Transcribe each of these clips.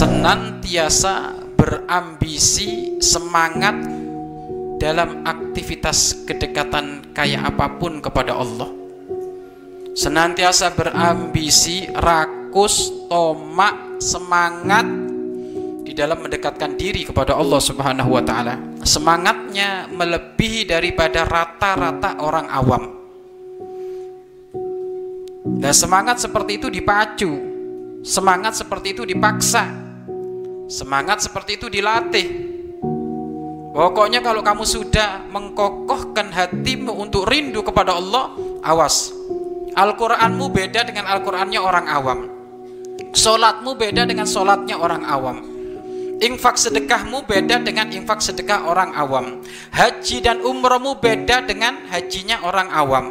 senantiasa berambisi semangat dalam aktivitas kedekatan kayak apa pun kepada Allah. Senantiasa berambisi rakus tomak semangat di dalam mendekatkan diri kepada Allah Subhanahu wa taala. Semangatnya melebihi daripada rata-rata orang awam. Dan semangat seperti itu dipacu semangat seperti itu dipaksa semangat seperti itu dilatih. Pokoknya kalau kamu sudah mengkokohkan hatimu untuk rindu kepada Allah awas. Al-Quranmu beda dengan Al-Qurannya orang awam. Solatmu beda dengan solatnya orang awam. Infak sedekahmu beda dengan infak sedekah orang awam. Haji dan umrohmu beda dengan hajinya orang awam.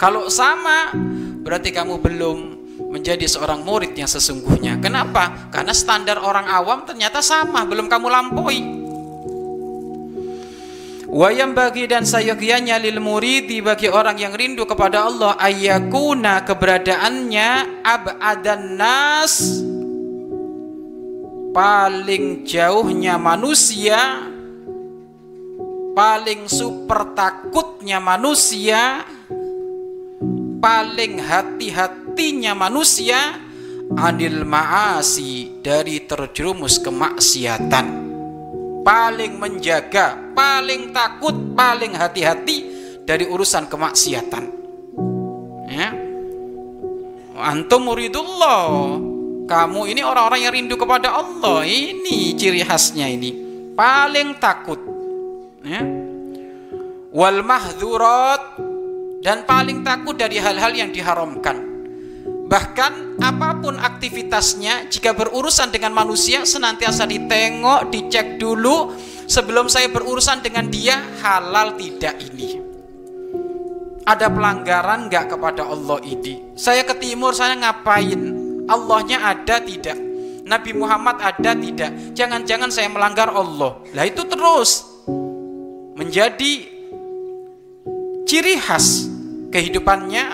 Kalau sama berarti kamu belum menjadi seorang murid yang sesungguhnya. Kenapa? Karena standar orang awam ternyata sama, belum kamu lampaui. Wayam bagi dan sayogyanya lil muridi bagi orang yang rindu kepada Allah ayakuna keberadaannya abadan nas paling jauhnya manusia paling super takutnya manusia paling hati-hatinya manusia anil ma'asi dari terjerumus kemaksiatan paling menjaga, paling takut, paling hati-hati dari urusan kemaksiatan. Ya. Antum muridullah. Kamu ini orang-orang yang rindu kepada Allah. Ini ciri khasnya ini. Paling takut. Ya. Wal mahdzurat dan paling takut dari hal-hal yang diharamkan. Bahkan apa pun aktivitasnya jika berurusan dengan manusia senantiasa ditengok, dicek dulu sebelum saya berurusan dengan dia halal tidak ini. Ada pelanggaran nggak kepada Allah ini? Saya ke timur saya ngapain? Allahnya ada tidak? Nabi Muhammad ada tidak? Jangan-jangan saya melanggar Allah. Lah itu terus menjadi ciri khas kehidupannya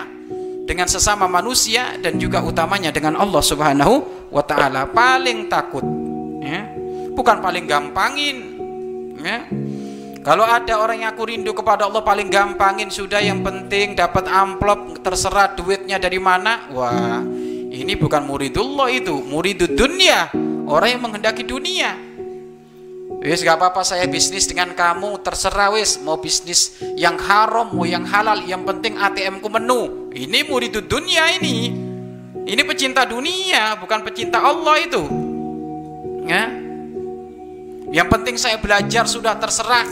dengan sesama manusia dan juga utamanya dengan Allah Subhanahu wa taala. Paling takut ya. Bukan paling gampangin ya. Kalau ada orang yang aku rindu kepada Allah paling gampangin sudah. Yang penting dapat amplop terserah duitnya dari mana. Wah ini bukan muridullah itu muridud dunia. Orang yang menghendaki dunia Wis gak apa-apa saya bisnis dengan kamu terserah wis mau bisnis yang haram mau yang halal yang penting ATM ku menu. Ini murid dunia ini. Ini pecinta dunia bukan pecinta Allah itu. Ya. Yang penting saya belajar sudah terserah.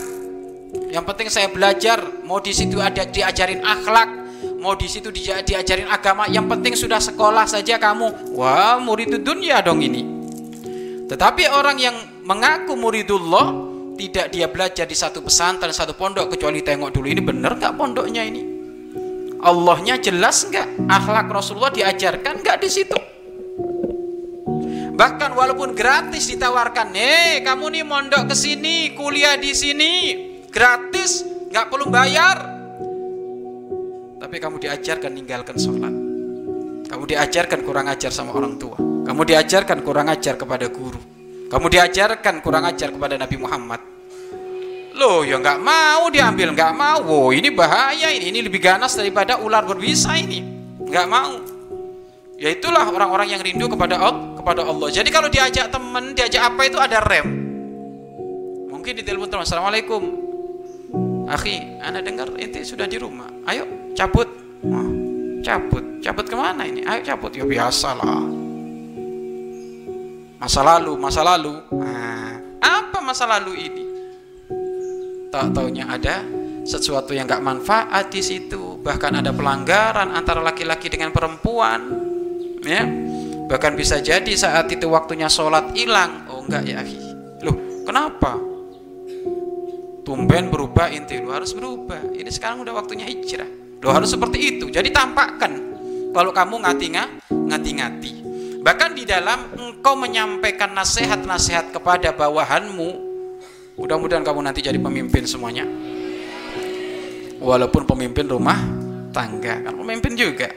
Yang penting saya belajar mau di situ ada diajarin akhlak, mau di situ diajarin agama, yang penting sudah sekolah saja kamu. Wah, murid dunia dong ini. Tetapi orang yang mengaku muridullah tidak dia belajar di satu pesantren, satu pondok kecuali tengok dulu ini benar nggak pondoknya ini. Allahnya jelas nggak? Akhlak Rasulullah diajarkan nggak di situ? Bahkan walaupun gratis ditawarkan, nih kamu nih mondok ke sini, kuliah di sini, gratis, nggak perlu bayar. Tapi kamu diajarkan ninggalkan sholat. Kamu diajarkan kurang ajar sama orang tua. Kamu diajarkan kurang ajar kepada guru. Kamu diajarkan kurang ajar kepada Nabi Muhammad. Loh, ya nggak mau diambil, nggak mau. Wow, ini bahaya ini. Ini lebih ganas daripada ular berbisa ini. Nggak mau. Ya itulah orang-orang yang rindu kepada Allah, kepada Allah. Jadi kalau diajak teman, diajak apa itu ada rem. Mungkin di telepon teman, Assalamualaikum. Akhi, anda dengar inti sudah di rumah. Ayo cabut. Cabut. Cabut ke mana ini? Ayo cabut. Ya biasalah masa lalu masa lalu. Nah, apa masa lalu ini? Tak taunya ada sesuatu yang gak manfaat di situ. Bahkan ada pelanggaran antara laki-laki dengan perempuan. Ya. Bahkan bisa jadi saat itu waktunya sholat hilang. Oh enggak ya akhi. Loh kenapa? Tumben berubah inti lu harus berubah. Ini sekarang udah waktunya hijrah. Lo harus seperti itu. Jadi tampakkan. Kalau kamu ngati-ngati ngati-ngati Bahkan di dalam engkau menyampaikan nasihat-nasihat kepada bawahanmu, mudah-mudahan kamu nanti jadi pemimpin semuanya. Walaupun pemimpin rumah tangga, kan pemimpin juga.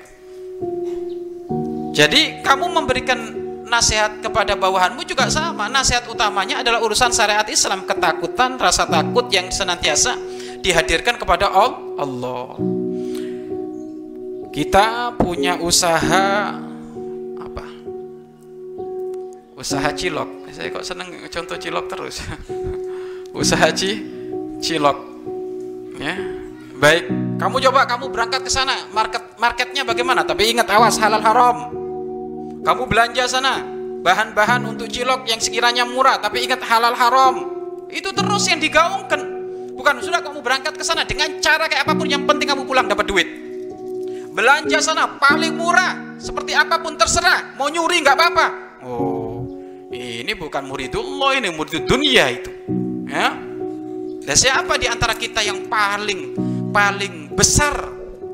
Jadi kamu memberikan nasihat kepada bawahanmu juga sama. Nasihat utamanya adalah urusan syariat Islam, ketakutan, rasa takut yang senantiasa dihadirkan kepada Allah. Kita punya usaha? Usaha cilok. Saya kok seneng contoh cilok terus. usaha ci cilok. Ya. Baik, kamu coba kamu berangkat ke sana, market marketnya bagaimana? Tapi ingat awas halal haram. Kamu belanja sana, bahan-bahan untuk cilok yang sekiranya murah, tapi ingat halal haram. Itu terus yang digaungkan. Bukan sudah kamu berangkat ke sana dengan cara kayak apa pun yang penting kamu pulang dapat duit. Belanja sana paling murah, seperti apa pun terserah. Mau nyuri nggak apa-apa. Ini bukan muridullah, ini murid dunia itu. Ya. Dan siapa di antara kita yang paling paling besar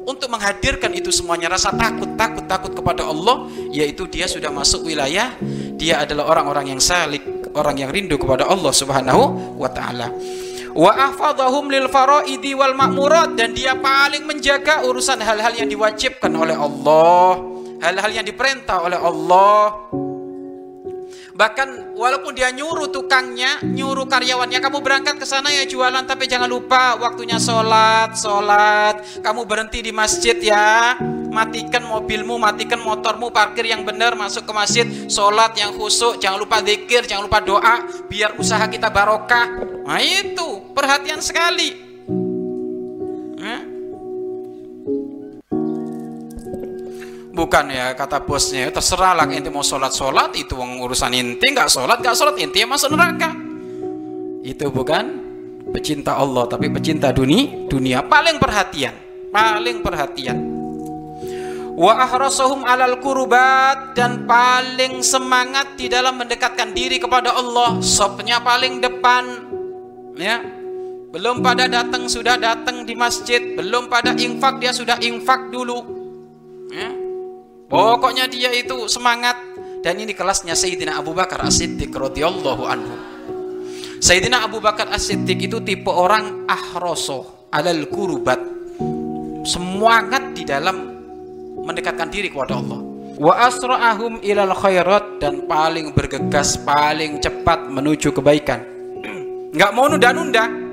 untuk menghadirkan itu semuanya? Rasa takut takut takut kepada Allah yaitu dia sudah masuk wilayah. Dia adalah orang-orang yang salik orang yang rindu kepada Allah Subhanahu wa taala. Wa ahfadhahum lil faraidi wal ma'murat. Dan dia paling menjaga urusan hal-hal yang diwajibkan oleh Allah. Hal-hal yang diperintah oleh Allah Bahkan walaupun dia nyuruh tukangnya, nyuruh karyawannya, kamu berangkat ke sana ya jualan, tapi jangan lupa waktunya sholat, sholat. Kamu berhenti di masjid ya, matikan mobilmu, matikan motormu, parkir yang benar, masuk ke masjid, sholat yang khusyuk, jangan lupa zikir, jangan lupa doa, biar usaha kita barokah. Nah itu perhatian sekali. Bukan ya kata bosnya terserah lah inti mau sholat sholat itu urusan inti nggak sholat nggak sholat inti masuk neraka. Itu bukan pecinta Allah tapi pecinta dunia dunia paling perhatian paling perhatian. Wa ahrasahum alal kurubat dan paling semangat di dalam mendekatkan diri kepada Allah sopnya paling depan ya. Belum pada datang sudah datang di masjid belum pada infak dia sudah infak dulu ya Pokoknya dia itu semangat dan ini kelasnya Sayyidina Abu Bakar As-Siddiq radhiyallahu anhu. Sayyidina Abu Bakar As-Siddiq itu tipe orang ahroso alal kurubat. Semangat di dalam mendekatkan diri kepada Allah. Wa asra'ahum ilal khairat dan paling bergegas, paling cepat menuju kebaikan. Enggak mau nunda-nunda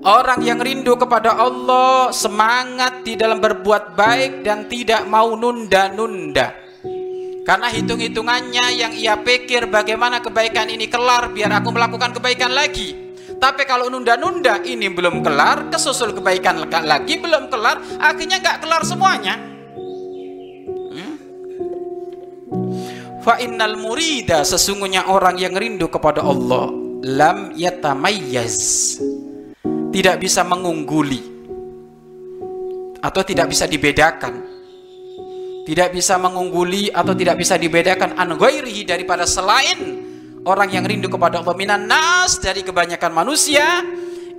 Orang yang rindu kepada Allah semangat di dalam berbuat baik dan tidak mau nunda-nunda. Karena hitung-hitungannya yang ia pikir bagaimana kebaikan ini kelar biar aku melakukan kebaikan lagi. Tapi kalau nunda-nunda ini belum kelar, kesusul kebaikan lagi belum kelar, akhirnya nggak kelar semuanya. Hmm? Innal murida sesungguhnya orang yang rindu kepada Allah lam yatamayyaz tidak bisa mengungguli atau tidak bisa dibedakan. Tidak bisa mengungguli atau tidak bisa dibedakan an daripada selain orang yang rindu kepada Allah. Minan nas dari kebanyakan manusia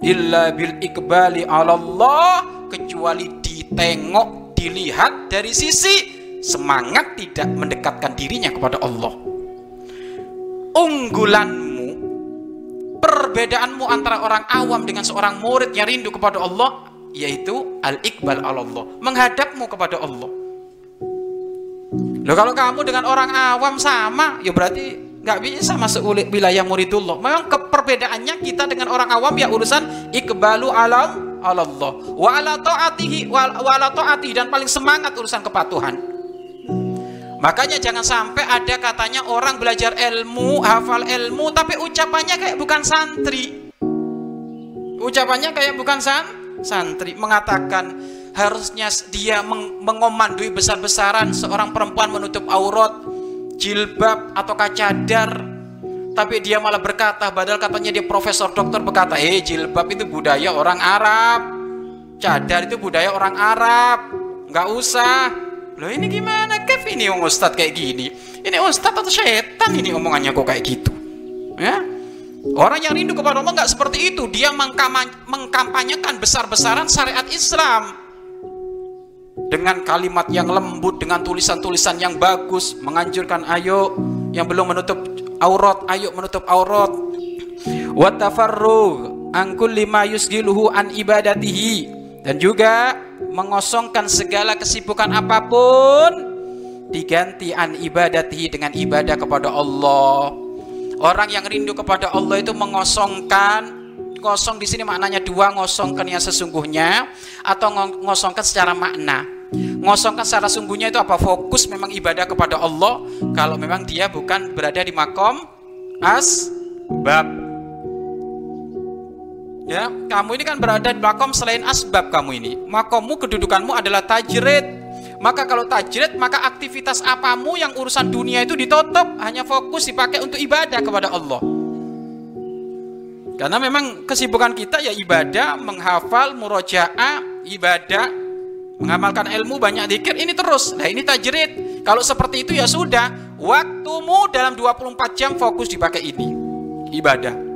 illa bil ikbali Allah kecuali ditengok dilihat dari sisi semangat tidak mendekatkan dirinya kepada Allah. Unggulan perbedaanmu antara orang awam dengan seorang murid yang rindu kepada Allah yaitu al-iqbal Allah menghadapmu kepada Allah. Loh kalau kamu dengan orang awam sama ya berarti nggak bisa masuk wilayah muridullah. Memang keperbedaannya kita dengan orang awam ya urusan iqbalu alam Allah wa ala ta'atihi wa ta'atihi dan paling semangat urusan kepatuhan Makanya jangan sampai ada katanya orang belajar ilmu, hafal ilmu, tapi ucapannya kayak bukan santri. Ucapannya kayak bukan san, santri. Mengatakan harusnya dia meng mengomandui besar-besaran seorang perempuan menutup aurat, jilbab atau kacadar. Tapi dia malah berkata, padahal katanya dia profesor dokter berkata, eh jilbab itu budaya orang Arab. Cadar itu budaya orang Arab. Nggak usah Loh ini gimana Kev ini om Ustadz kayak gini? Ini Ustadz atau setan ini omongannya kok kayak gitu? Ya? Orang yang rindu kepada Allah nggak seperti itu. Dia mengkampanyekan besar-besaran syariat Islam dengan kalimat yang lembut, dengan tulisan-tulisan yang bagus, menganjurkan ayo yang belum menutup aurat, ayo menutup aurat. Watafarrug angkul lima yusgiluhu an ibadatihi dan juga mengosongkan segala kesibukan apa pun diganti an ibadatihi dengan ibadah kepada Allah. Orang yang rindu kepada Allah itu mengosongkan kosong di sini maknanya dua ngosongkan yang sesungguhnya atau ngosongkan secara makna. Ngosongkan secara sungguhnya itu apa? Fokus memang ibadah kepada Allah kalau memang dia bukan berada di makom asbab Ya, kamu ini kan berada di makom selain asbab kamu ini. Makommu kedudukanmu adalah tajrid. Maka kalau tajrid, maka aktivitas apamu yang urusan dunia itu ditutup, hanya fokus dipakai untuk ibadah kepada Allah. Karena memang kesibukan kita ya ibadah, menghafal, murojaah, ibadah, mengamalkan ilmu banyak dikir ini terus. Nah, ini tajrid. Kalau seperti itu ya sudah, waktumu dalam 24 jam fokus dipakai ini. Ibadah.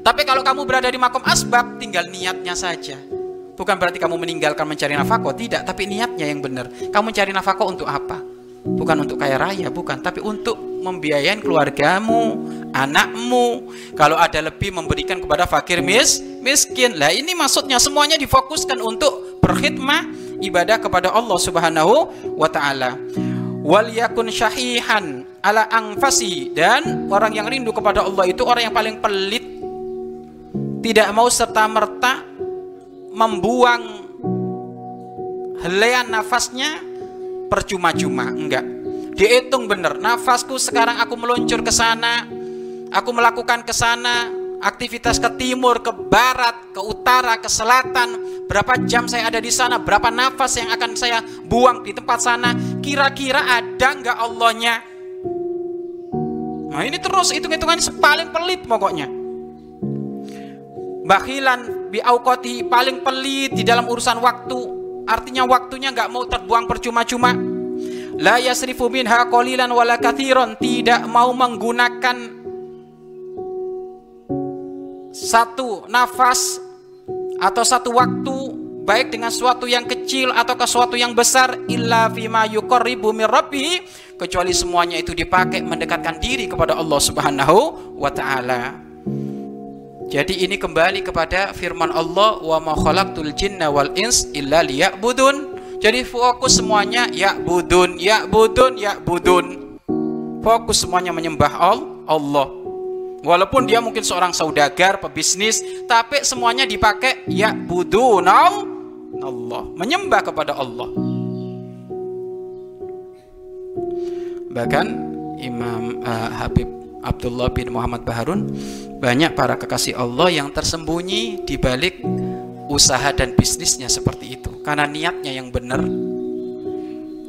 Tapi kalau kamu berada di makom asbab, tinggal niatnya saja. Bukan berarti kamu meninggalkan mencari nafkah, tidak. Tapi niatnya yang benar. Kamu mencari nafkah untuk apa? Bukan untuk kaya raya, bukan. Tapi untuk membiayain keluargamu, anakmu. Kalau ada lebih memberikan kepada fakir mis, miskin. Lah ini maksudnya semuanya difokuskan untuk berkhidmah ibadah kepada Allah Subhanahu wa taala. Wal yakun syahihan ala angfasi dan orang yang rindu kepada Allah itu orang yang paling pelit tidak mau serta-merta membuang helaian nafasnya percuma-cuma. Enggak. Dihitung benar nafasku sekarang aku meluncur ke sana aku melakukan ke sana aktivitas ke timur ke barat ke utara ke selatan. Berapa jam saya ada di sana berapa nafas yang akan saya buang di tempat sana? Kira-kira ada enggak Allahnya? Nah ini terus hitung-hitungannya paling pelit pokoknya bakhilan bi auqati paling pelit di dalam urusan waktu artinya waktunya nggak mau terbuang percuma-cuma la yasrifu minha qalilan wala kathiron tidak mau menggunakan satu nafas atau satu waktu baik dengan sesuatu yang kecil atau ke sesuatu yang besar illa fima yuqarribu min kecuali semuanya itu dipakai mendekatkan diri kepada Allah Subhanahu wa taala. Jadi ini kembali kepada firman Allah wa ma khalaqtul jinna wal ins illa liya'budun. Jadi fokus semuanya ya budun, ya budun, ya budun. Fokus semuanya menyembah Allah. Walaupun dia mungkin seorang saudagar, pebisnis, tapi semuanya dipakai ya budun Allah, menyembah kepada Allah. Bahkan Imam uh, Habib Abdullah bin Muhammad Baharun banyak para kekasih Allah yang tersembunyi di balik usaha dan bisnisnya seperti itu. Karena niatnya yang benar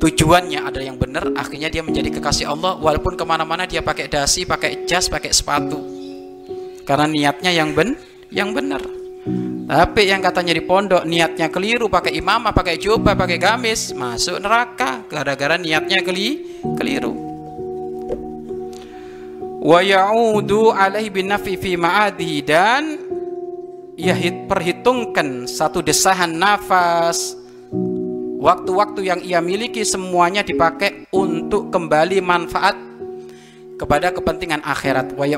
tujuannya ada yang benar akhirnya dia menjadi kekasih Allah. Walaupun ke mana-mana dia pakai dasi pakai jas pakai sepatu. Karena niatnya yang ben yang benar. Tapi yang katanya di pondok niatnya keliru pakai imamah pakai jubah pakai gamis masuk neraka. Gara-gara niatnya keli keliru wa ya'udu alaihi fi ma'adihi dan ia perhitungkan satu desahan nafas. Waktu-waktu yang ia miliki semuanya dipakai untuk kembali manfaat kepada kepentingan akhirat. Wa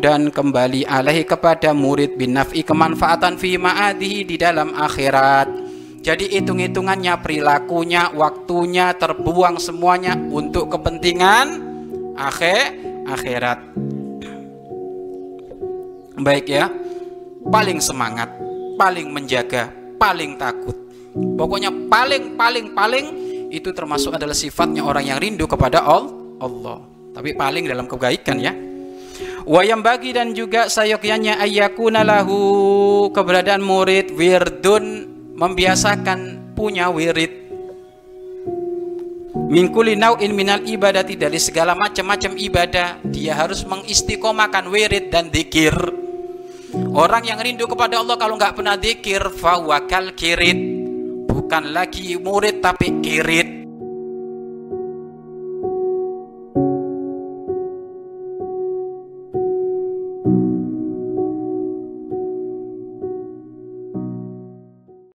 dan kembali alaihi kepada murid bin nafi kemanfaatan fi ma'adihi di dalam akhirat. Jadi hitung-hitungannya perilakunya waktunya terbuang semuanya untuk kepentingan akhir akhirat. Baik ya, paling semangat, paling menjaga, paling takut. Pokoknya paling paling paling itu termasuk adalah sifatnya orang yang rindu kepada Allah. Tapi paling dalam kebaikan ya. Wayam bagi dan juga sayokyanya ayakuna lahu keberadaan murid wirdun membiasakan punya wirid Mingkuli nau'in minal ibadati dari segala macam-macam ibadah dia harus mengistiqomahkan wirid dan dikir orang yang rindu kepada Allah kalau nggak pernah dikir fawakal kirit. Bukan lagi murid tapi kirit